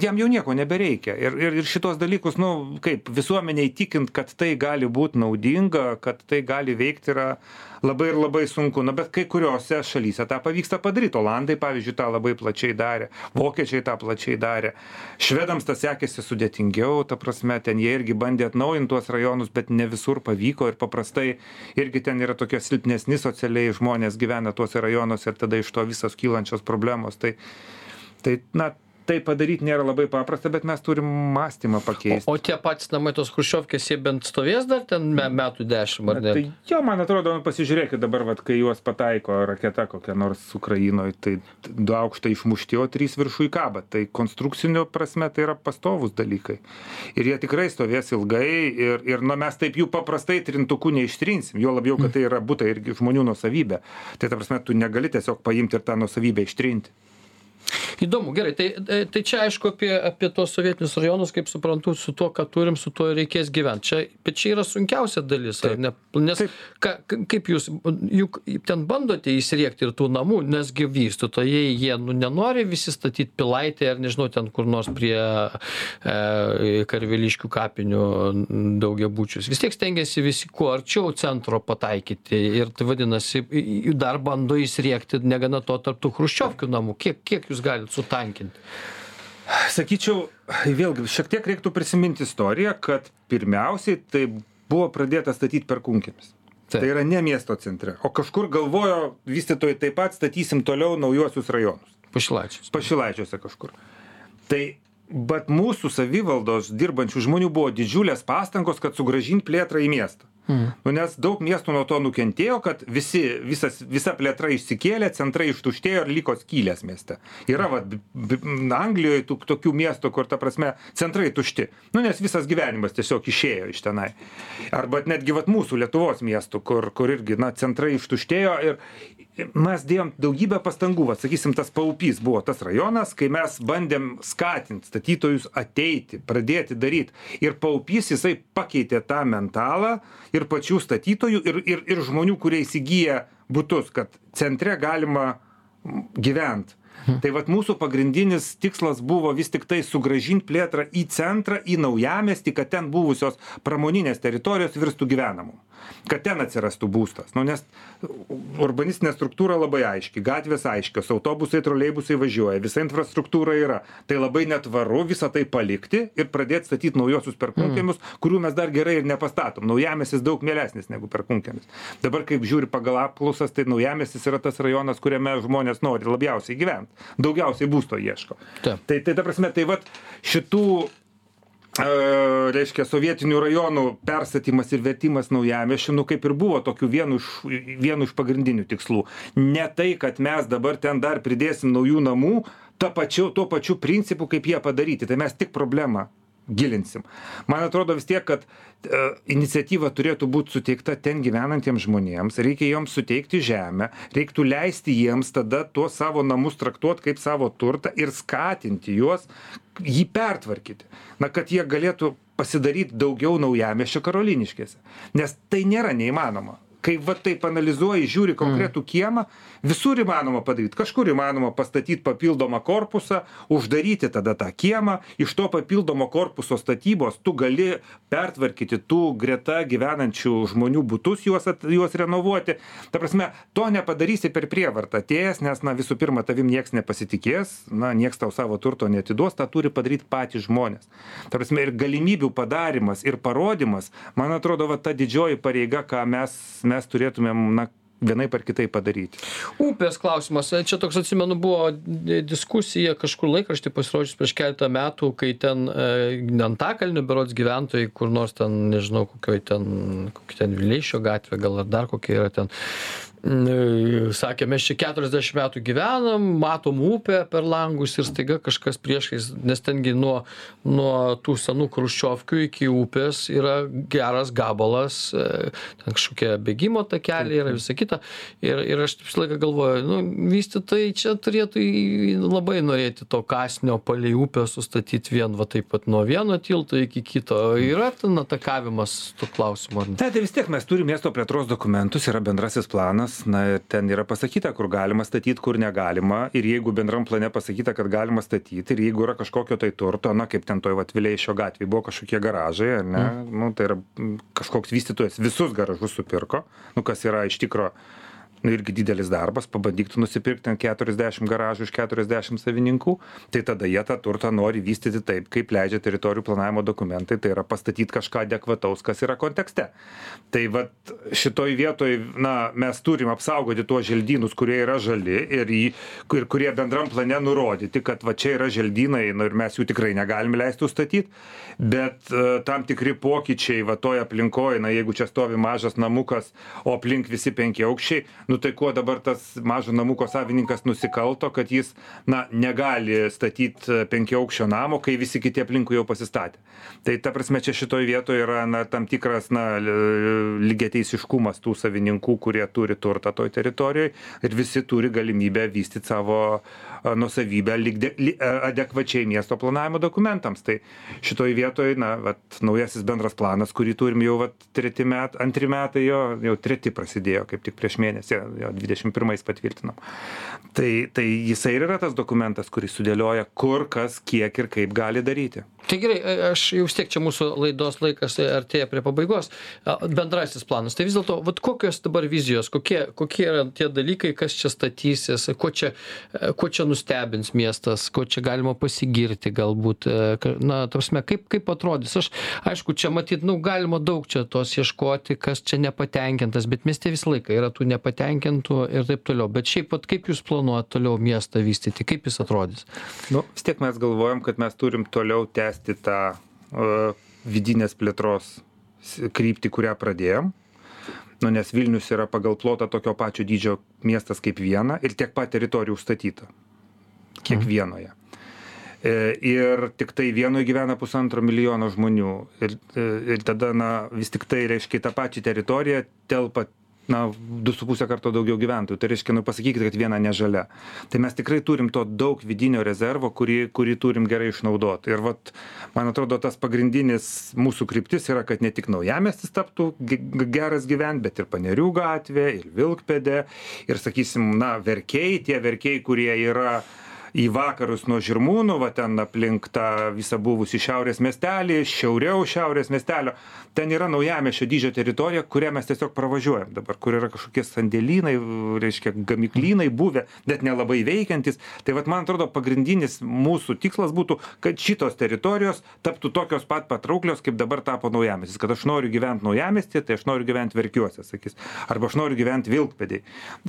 jam jau nieko nebereikia. Ir, ir, ir šitos dalykus, nu, kaip visuomeniai tikint, kad tai gali būti naudinga, kad tai gali veikti, yra labai ir labai sunku. Na, bet kai kuriuose šalyse tą pavyksta padaryti. Olandai, pavyzdžiui, tą labai plačiai darė, vokiečiai tą plačiai darė. Švedams tas sekėsi sudėtingiau, ta prasme, ten jie irgi bandė atnaujinti tuos rajonus, bet ne visur pavyko ir paprastai irgi ten yra tokie silpnesni socialiai žmonės gyvena tuose rajonuose ir tada iš to visos kylančios problemos. Tai, tai na, tai padaryti nėra labai paprasta, bet mes turim mąstymą pakeisti. O, o tie patys namai tos Hruščiovkės, jie bent stovės dar ten me, metų dešimt, ar ne? Tai jo, man atrodo, nu, pasižiūrėkit dabar, vat, kai juos pataiko raketa kokia nors Ukrainoje, tai du aukštai išmušti, o trys viršų į kabą. Tai konstrukcinio prasme tai yra pastovus dalykai. Ir jie tikrai stovės ilgai ir, ir nu, mes taip jų paprastai trintukų neištrinsim, jo labiau, kad tai yra būtai irgi žmonių nusavybė. Tai ta prasme, tu negali tiesiog paimti ir tą nusavybę ištrinti. Įdomu, gerai, tai, tai čia aišku apie, apie tos sovietinius rajonus, kaip suprantu, su tuo, ką turim, su tuo reikės gyventi. Čia, bet čia yra sunkiausia dalis, ar ne? Nes Taip. ka, kaip jūs, juk ten bandote įsiriekti ir tų namų, nesgi vystytojai, jie nu, nenori visi statyti pilaitę ar nežinau, ten kur nors prie e, karveliškių kapinių daugiabučius. Vis tiek stengiasi visi kuo arčiau centro pataikyti ir tai vadinasi, dar bando įsiriekti negana to tarptų Hruščiovkių namų. Kiek, kiek jūs galite sutankinti? Sakyčiau, vėlgi, šiek tiek reiktų prisiminti istoriją, kad pirmiausiai tai buvo pradėta statyti per kunkėmis. Tai yra ne miesto centre, o kažkur galvojo vystytojai taip pat statysim toliau naujuosius rajonus. Pašilaičiuose. Pašilaičiuose kažkur. Tai bet mūsų savivaldos dirbančių žmonių buvo didžiulės pastangos, kad sugražinti plėtrą į miestą. Mhm. Nu, nes daug miestų nuo to nukentėjo, kad visi, visas, visa plėtra išsikėlė, centrai ištuštėjo ir liko skylės mieste. Yra, va, Anglijoje tų, tokių miestų, kur, ta prasme, centrai tušti. Nu, nes visas gyvenimas tiesiog išėjo iš tenai. Arba netgi, va, mūsų Lietuvos miestų, kur, kur irgi, na, centrai ištuštėjo ir mes dėjom daugybę pastangų, va, sakysim, tas paupys buvo tas rajonas, kai mes bandėm skatinti statytojus ateiti, pradėti daryti. Ir paupys jisai pakeitė tą mentalą ir pačių statytojų, ir, ir, ir žmonių, kurie įsigyja būtus, kad centre galima gyventi. Hmm. Tai vad mūsų pagrindinis tikslas buvo vis tik tai sugražinti plėtrą į centrą, į naujamestį, kad ten buvusios pramoninės teritorijos virstų gyvenamų kad ten atsirastų būstas. Nu, nes urbanistinė struktūra labai aiški, gatvės aiškios, autobusai, troleibusai važiuoja, visa infrastruktūra yra. Tai labai netvaru visą tai palikti ir pradėti statyti naujosius perkunkėmius, mm. kurių mes dar gerai ir nepastatom. Naujamėsis daug mielesnis negu perkunkėmis. Dabar kaip žiūri pagal apklausas, tai naujamėsis yra tas rajonas, kuriame žmonės nori labiausiai gyventi. Daugiausiai būsto ieško. Ta. Tai, tai ta prasme, tai vad šitų reiškia sovietinių rajonų perstatymas ir vertimas naujamiesčiu nu kaip ir buvo tokiu vienu iš vienu iš pagrindinių tikslų ne tai kad mes dabar ten dar pridėsim naujų namų ta pačiu tuo pačiu principu kaip jie padaryti tai mes tik problemą gilinsim. Man atrodo vis tiek kad e, iniciatyva turėtų būt suteikta ten gyvenantiems žmonėms reikia joms suteikti žemę reiktų leisti jiems tada tuos savo namus traktuot kaip savo turtą ir skatinti juos jį pertvarkyti. Na kad jie galėtų pasidaryt daugiau naujamiesčio karoliniškėse. Nes tai nėra neįmanoma kai va taip analizuoji žiūri konkretų kiemą visur įmanoma padaryt. Kažkur įmanoma pastatyt papildomą korpusą uždaryti tada tą kiemą iš to papildomo korpuso statybos tu gali pertvarkyti tų greta gyvenančių žmonių butus juos juos renovuoti. Ta prasme to nepadarysi per prievartą. Atėjęs nes na visų pirma tavim nieks nepasitikės na nieks tau savo turto neatiduos tą turi padaryt patys žmonės. Ta prasme ir galimybių padarymas ir parodymas man atrodo va ta didžioji pareiga ką mes mes turėtumėm na vienaip ar kitaip padaryti. Upės klausimas. Čia toks, atsimenu, buvo diskusija kažkur laikraštį pasirodžius prieš keletą metų, kai ten e, Antakalnių berods gyventojai, kur nors ten, nežinau, kokioj ten, kokia ten Vileišio gatvė, gal ar dar kokia yra ten, sakė, mes čia 40 metų gyvenam, matom upę per langus ir staiga kažkas priešais, nes tengi nuo, nuo tų senų kruščiovkių iki upės yra geras gabalas, e, ten kažkokie bėgimo takeliai yra visa kita. Ir, ir aš visą laiką galvoju, nu, vystytojai čia turėtų labai norėti to kasnio palei upę sustatyti vien, va taip pat nuo vieno tilto iki kito. Yra ten atakavimas tų klausimų. Ne, tai vis tiek mes turime miesto plėtros dokumentus, yra bendrasis planas planas na ten yra pasakyta kur galima statyt kur negalima. Ir jeigu bendram plane pasakyta kad galima statyt ir jeigu yra kažkokio tai turto na kaip ten toj vat vileišio gatvėj buvo kažkokie garažai ar ne? Mm. nu tai yra kažkoks vystytojas visus garažus supirko. Nu kas yra iš tikro nu irgi didelis darbas pabandyk tu nusipirkt ten keturiasdešim garažų iš keturiasdešim savininkų tai tada jie tą turtą nori vystyti taip kaip leidžia teritorijų planavimo dokumentai tai yra pastatyt kažką adekvataus kas yra kontekste. Tai vat šitoj vietoj na mes turim apsaugoti tuos želdynus kurie yra žali ir į ir kurie bendram plane nurodyti kad va čia yra želdynai nu ir mes jų tikrai negalim leist užstatyt bet e, tam tikri pokyčiai va toj aplinkoj na jeigu čia stovi mažas namukas o aplink visi penkiaaukščiai nu tai kuo dabar tas mažo namuko savininkas nusikalto kad jis na negali statyt penkiaaukščio namo kai visi kiti aplinkui jau pasistatė. Tai ta prasme čia šitoj vietoj yra na tam tikras na lygiateisiškumas tų savininkų kurie turi turtą toj teritorijoj ir visi turi galimybę vystyt savo nuosavybę lyg de ly adekvačiai miesto planavimo dokumentams tai šitoj vietoj na vat naujasis bendras planas kurį turim jau vat treti met antri metai jo jau treti prasidėjo kaip tik prieš mėnesį jo, 21 patvirtinom. Tai, tai jisai ir yra tas dokumentas, kuris sudėlioja, kur, kas, kiek ir kaip gali daryti. Tai gerai, aš jau tiek čia mūsų laidos laikas artėja prie pabaigos. Bendrasis planas. Tai vis dėlto, kokios dabar vizijos, kokie, kokie yra tie dalykai, kas čia statysis, ko čia, ko čia nustebins miestas, ko čia galima pasigirti galbūt. Na, tarsi, kaip, kaip atrodys. Aš, aišku, čia matyt, nu, galima daug čia tos ieškoti, kas čia nepatenkintas, bet mieste visą laiką yra tų nepatenkintų ir taip toliau. Bet šiaip, pat, kaip jūs planuojate toliau miestą vystyti, kaip jis atrodys? Nu, vis tiek mes galvojam, kad mes turim toliau tęsti tą uh, vidinės plėtros kryptį, kurią pradėjom. Nu, nes Vilnius yra pagal plotą tokio pačio dydžio miestas kaip viena ir tiek pat teritorijų užstatyta. Kiekvienoje. Mhm. Ir tik tai vienoje gyvena pusantro milijono žmonių. Ir, e, ir tada, na, vis tik tai reiškia, tą pačią teritoriją telpa na du su puse karto daugiau gyventojų tai reiškia nu pasakykit kad viena nežalia tai mes tikrai turim to daug vidinio rezervo kurį kurį turim gerai išnaudot ir vat man atrodo tas pagrindinis mūsų kryptis yra kad ne tik naujamiestis taptų geras gyvent bet ir panerių gatvė ir vilkpėdė ir sakysim na verkiai tie verkiai kurie yra į vakarus nuo žirmūnų va ten aplink tą visą buvusį šiaurės miestelį šiauriau šiaurės miestelio. Ten yra naujamiesčio dydžio teritorija kurią mes tiesiog pravažiuojam dabar kur yra kažkokie sandėlynai reiškia gamyklynai buvę net nelabai veikiantys. Tai vat man atrodo pagrindinis mūsų tikslas būtų kad šitos teritorijos taptų tokios pat patrauklios kaip dabar tapo naujamiestis. Kad aš noriu gyvent naujamiestyje tai aš noriu gyvent verkiuose sakys. Arba aš noriu gyvent vilkpėdėj.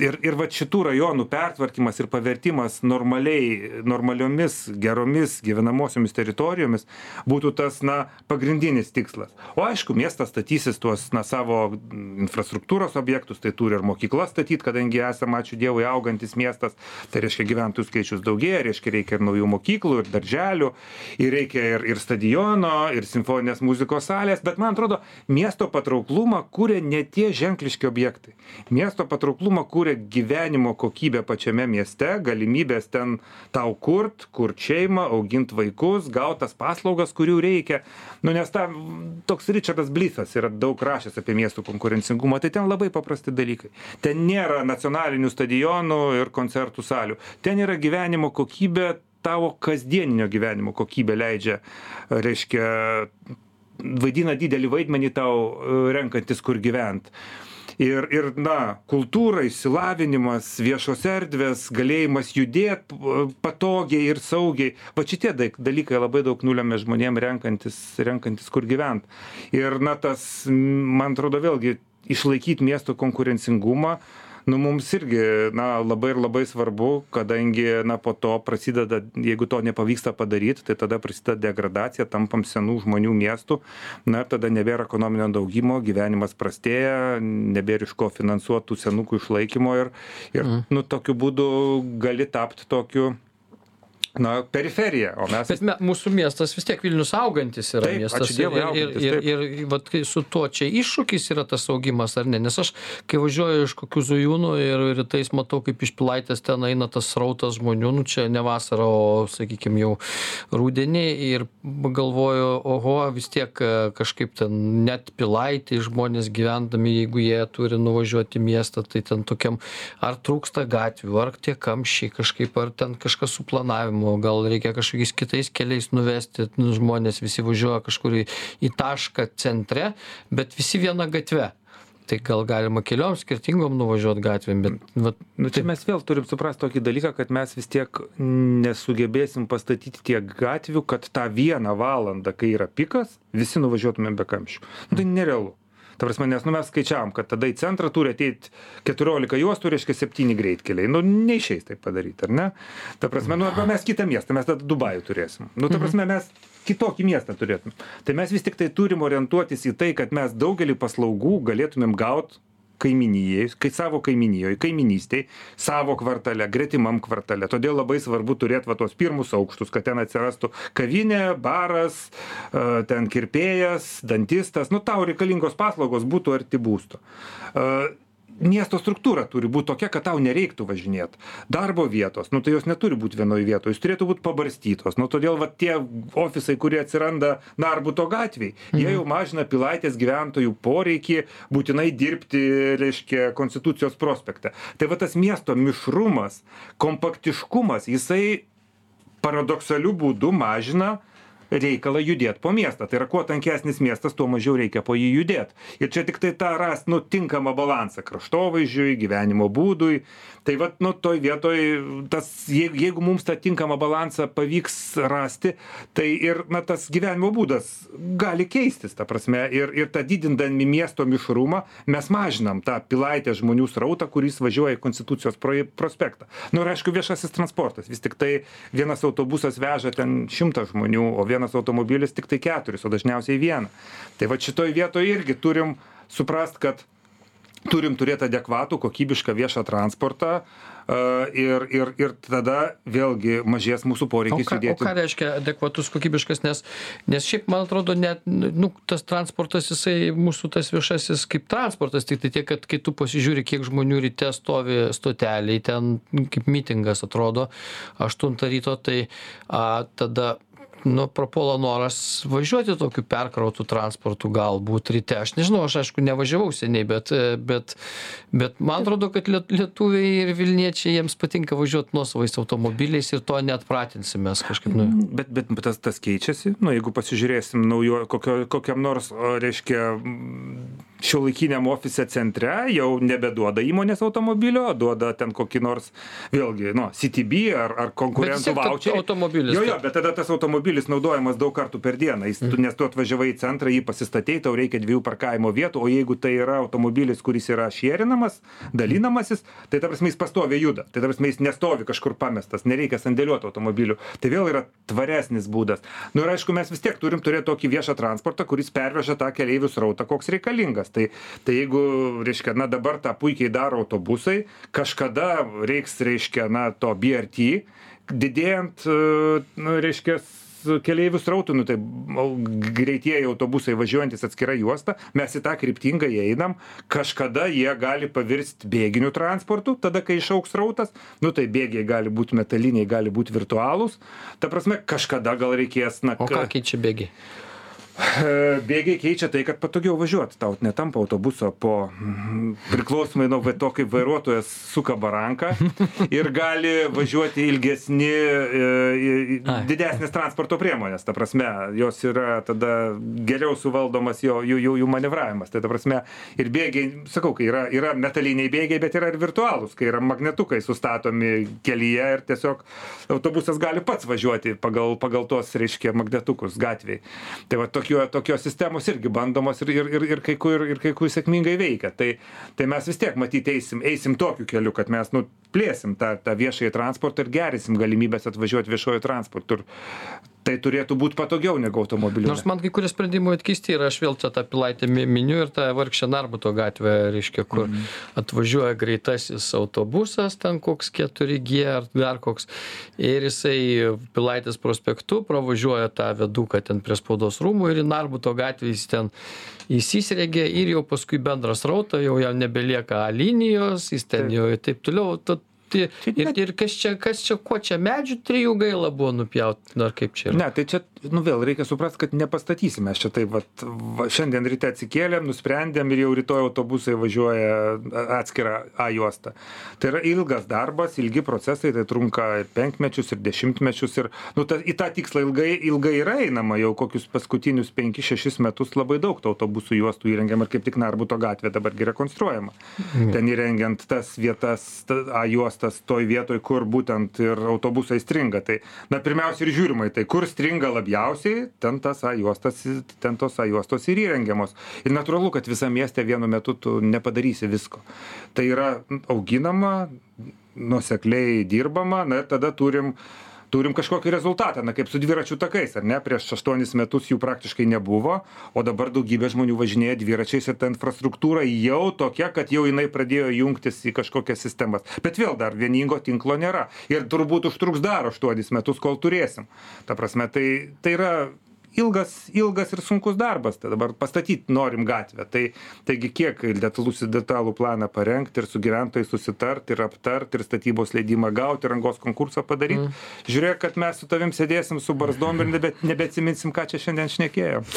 Ir ir vat šitų rajonų pertvarkymas ir pavertimas normaliai normaliomis geromis gyvenamosiomis teritorijomis būtų tas na pagrindinis tikslas. O aišku miestas statysis tuos na savo infrastruktūros objektus tai turi ir mokyklas statyt kadangi esam ačiū dievui augantis miestas. Tai reiškia gyventojų skaičius daugėja reiškia reikia ir naujų mokyklų ir darželių ir reikia ir ir stadiono ir simfoninės muzikos salės. Bet man atrodo miesto patrauklumą kuria ne tie ženkliški objektai. Miesto patrauklumą kuria gyvenimo kokybė pačiame mieste galimybės ten tau kurt kurt šeimą augint vaikus gaut tas paslaugas kurių reikia nu nes ta toks Robertas Blythas yra daug rašęs apie miestų konkurencingumą, tai ten labai paprasti dalykai. Ten nėra nacionalinių stadionų ir koncertų salių. Ten yra gyvenimo kokybė, tavo kasdieninio gyvenimo kokybė leidžia, reiškia, vaidina didelį vaidmenį tau renkantis, kur gyventi ir ir na kultūra išsilavinimas viešos erdvės galėjimas judėt patogiai ir saugiai. Vat šitie dalykai labai daug nulemia žmonėm renkantis renkantis kur gyvent. Ir na tas man atrodo vėlgi išlaikyt miesto konkurencingumą nu mums irgi na labai ir labai svarbu kadangi na po to prasideda jeigu to nepavyksta padaryt tai tada prasideda degradacija tampam senų žmonių miestu na ir tada nebėra ekonominio augimo gyvenimas prastėja nebėr iš ko finansuot tų senukų išlaikymo ir ir mhm. nu tokiu būdu gali tapt tokiu na periferija o mes bet me mūsų miestas vis tiek vilnius augantis yra Taip, miestas Dievui, ir, augantis, ir, taip. ir, ir vat su tuo čia iššūkis yra tas augimas ar ne nes aš kai važiuoju iš kokių zujūnų ir rytais matau kaip iš pilaitės ten eina tas srautas žmonių nu čia ne vasarą o sakykim jau rudenį ir galvoju oho vis tiek e, kažkaip ten net pilaitėj žmonės gyvendami jeigu jie turi nuvažiuot į miestą tai ten tokiam ar trūksta gatvių ar tie kamščiai kažkaip ar ten kažkas su planavimu o gal reikia kažkokiais kitais keliais nuvesti nu, žmonės visi važiuoja kažkur į, į tašką centre, bet visi viena gatve. Tai gal galima keliom skirtingom nuvažiuoti gatvėm, bet... Vat, Nu, čia mes vėl turim suprasti tokį dalyką, kad mes vis tiek nesugebėsim pastatyti tiek gatvių, kad tą vieną valandą, kai yra pikas, visi nuvažiuotumėm be kamščių. Nu, tai nerealu. Ta prasme, nes nu, mes skaičiavam, kad tada į centrą turi ateiti 14 juostų, reiškia 7 greitkeliai. Nu, neišeis tai padaryti, ar ne? Ta prasme, nu, arba mes kitą miestą, mes tada Dubajų turėsim. Nu, ta prasme, mes kitokį miestą turėtume. Tai mes vis tik tai turim orientuotis į tai, kad mes daugelį paslaugų galėtumėm gauti kaimynijai kai savo kaimynijoj kaimynystėj savo kvartale gretimam kvartale. Todėl labai svarbu turėt va tuos pirmus aukštus kad ten atsirastų kavinė baras a, ten kirpėjas dantistas. Nu tau reikalingos paslaugos būtų arti būsto. A, miesto struktūra turi būt tokia kad tau nereiktų važinėt. Darbo vietos nu tai jos neturi būt vienoj vietoj jos turėtų būt pabarstytos. Nu todėl vat tie ofisai kurie atsiranda narbuto gatvėj jie jau mažina pilaitės gyventojų poreikį būtinai dirbti reiškia konstitucijos prospekte. Tai va tas miesto mišrumas kompaktiškumas jisai paradoksaliu būdu mažina reikalą judėt po miestą. Tai yra kuo tankesnis miestas tuo mažiau reikia po jį judėt. Ir čia tiktai tą rast nu tinkamą balansą kraštovaizdžiui gyvenimo būdui. Tai vat nu toj vietoj tas jei jeigu mums tą tinkamą balansą pavyks rasti tai ir na tas gyvenimo būdas gali keistis ta prasme. Ir ir tą didindami miesto mišrumą mes mažinam tą pilaitės žmonių srautą kuris važiuoja į konstitucijos proje prospektą. Nu ir aišku viešasis transportas. Vis tiktai vienas autobusas veža ten šimtą žmonių o vienas automobilis tiktai keturis o dažniausiai vieną tai vat šitoj vietoj irgi turim suprast kad turim turėt adekvatų kokybišką viešą transportą a, ir, ir, ir tada vėlgi mažės mūsų O poreikis ką, o judėti. ką reiškia adekvatus, kokybiškas, nes, nes šiaip, man atrodo, net, nu, tas transportas, jisai, mūsų tas viešasis kaip transportas, tik tai tiek, kad kai tu pasižiūri, kiek žmonių ryte stovi stoteliai, ten kaip mitingas atrodo, 8 ryto, tai a, tada nu, prapuola noras važiuoti tokiu perkrautų transportu galbūt ryte. Aš nežinau, aš aišku nevažiavau seniai, bet, bet, bet man atrodo, kad liet- lietuviai ir vilniečiai jiems patinka važiuoti nuosavais automobiliais ir to net pratinsime mes kažkaip. Nu. Bet, bet tas, tas keičiasi, nu, jeigu pasižiūrėsim naujo, kokio, kokiam nors, reiškia, šio laikiniam ofise centre jau nebeduoda įmonės automobilio, duoda ten kokį nors, vėlgi, nu, CTB ar, ar konkurentų vaučerį. automobilis, Jo, jo, bet tada tas automobilis naudojamas daug kartų per dieną, jis, tu, nes tu atvažiavai į centrą, jį pasistatei, tau reikia dviejų parkavimo vietų, o jeigu tai yra automobilis, kuris yra šėrinamas, dalinamasis, tai ta prasme jis pastoviai juda, tai ta prasme jis nestovi kažkur pamestas, nereikia sandėliuoti automobilių. Tai vėl yra tvaresnis būdas. Nu, ir aišku, mes vis tiek turim turėti tokį viešą transportą, kuris perveža tą keliaivių srautą, koks reikalingas. Tai, tai jeigu, reiškia, na dabar tą puikiai daro autobusai, kažkada reiks, reiškia, na to BRT, didėjant, e, nu, reiškia, keliaivių srautų, nu, tai greitieji autobusai važiuojantis atskira juosta, mes į tą kryptingą einam, kažkada jie gali pavirsti bėginiu transportu, tada kai išauks srautas, nu tai bėgiai gali būti metaliniai, gali būti virtualūs, ta prasme, kažkada gal reikės, na, O ką keičia bėgiai? [laughs] Bėgiai keičia tai, kad patogiau važiuoti. Tau netampa autobuso po priklausomai nuo to, kaip vairuotojas suka baranką ir gali važiuoti ilgesni, e, didesnės transporto priemonės. Ta prasme, jos yra tada geriau suvaldomas jo, jų, jų, jų manevravimas. Tai ta prasme, ir bėgiai, sakau, kai yra, yra metaliniai bėgiai, bet yra ir virtualūs, kai yra magnetukai sustatomi kelyje ir tiesiog autobusas gali pats važiuoti pagal, pagal tos, reiškia, magnetukus gatvėje. Tai va tokio, tokios sistemos irgi bandomos ir, ir, ir, ir, kai, kur, ir kai kur sėkmingai veikia. Tai, tai mes vis tiek matyti eisim, eisim tokiu keliu, kad mes nu, plėsim tą, tą viešąjį transportą ir gerinsim galimybės atvažiuoti viešojo transportu. Ir tai turėtų būti patogiau negu automobiliu. Nors man kai kurie sprendimai atkeisti ir aš vėl čia tą pilaitę mi- miniu ir tą vargšę Narbuto gatvę, reiškia, kur Mhm. atvažiuoja greitasis autobusas, ten koks 4G ar dar koks, ir jisai pilaitės prospektu pravažiuoja tą veduką ten prie spaudos rūmų ir į Narbuto gatvę jis ten įsisregė ir jau paskui bendras rauta, jau jam nebelieka A linijos, jis ten jau ir taip toliau. Tad, tai- ir, ir kas čia, kas čia, ko čia medžių trijų gaila buvo nupjauti, dar kaip čia yra. Ne, tai čia, nu vėl reikia suprasti, kad nepastatysime. Mes čia taip, vat, va, šiandien ryte atsikėlėm, nusprendėm ir jau rytoj autobusai važiuoja atskirą A juostą. Tai yra ilgas darbas, ilgi procesai, tai trunka ir penkmečius, ir dešimtmečius. Ir nu, ta, į tą tikslą ilgai, ilgai yra einama, jau kokius paskutinius 5-6 metus labai daug tų autobusų juostų įrengiama ir kaip tik Narbuto gatvė dabargi rekonstruojama. Ten įrengiant tas vietas, ta, A juostas toj vietoj, kur būtent ir autobusai stringa. Tai, na, pirmiausia ir žiūrima į tai, kur stringa labiausiai, ten tas A juostas, ten tos A juostos ir įrengiamos. Ir natūralu, kad visam mieste vienu metu tu nepadarysi visko. Tai yra auginama, nusekliai dirbama, na ir tada turim turim kažkokį rezultatą, na kaip su dviračių takais, ar ne, prieš aštuonis metus jų praktiškai nebuvo, o dabar daugybė žmonių važinėja dviračiais ir ta infrastruktūra jau tokia, kad jau jinai pradėjo jungtis į kažkokias sistemas. Bet vėl dar vieningo tinklo nėra. Ir turbūt užtruks dar aštuonis metus, kol turėsim. Ta prasme, tai, tai yra ilgas ilgas ir sunkus darbas. Tai dabar pastatyt norim gatvę. Tai taigi kiek detalusis detalų planą parengt ir su gyventojais susitart ir aptart ir statybos leidimą gaut ir rangos konkursą padaryt. Žiūrėk kad mes su tavim sėdėsim su barzdom ir nebe nebeatsiminsim ką čia šiandien šnekėjom.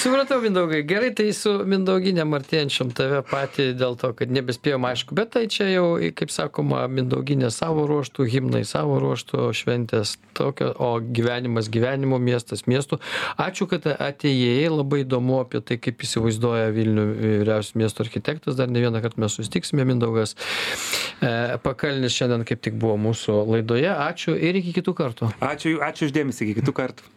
Supratau mindaugai. Gerai tai su mindauginėm artėjančiom tave patį dėl to kad nebespėjom aišku bet tai čia jau kaip sakoma mindauginė savo ruožtu himnai savo ruožtu šventės tokio o gyvenimas gyvenimo miestas miestu ačiū kad atėjai. Labai įdomu apie tai kaip įsivaizduoja vilnių vyriausias miesto architektas. Dar ne vienąkart mes susitiksime mindaugas e, pakalnis šiandien kaip tik buvo mūsų laidoje. Ačiū ir iki kitų kartų. Ačiū ačiū už dėmesį iki kitų kartų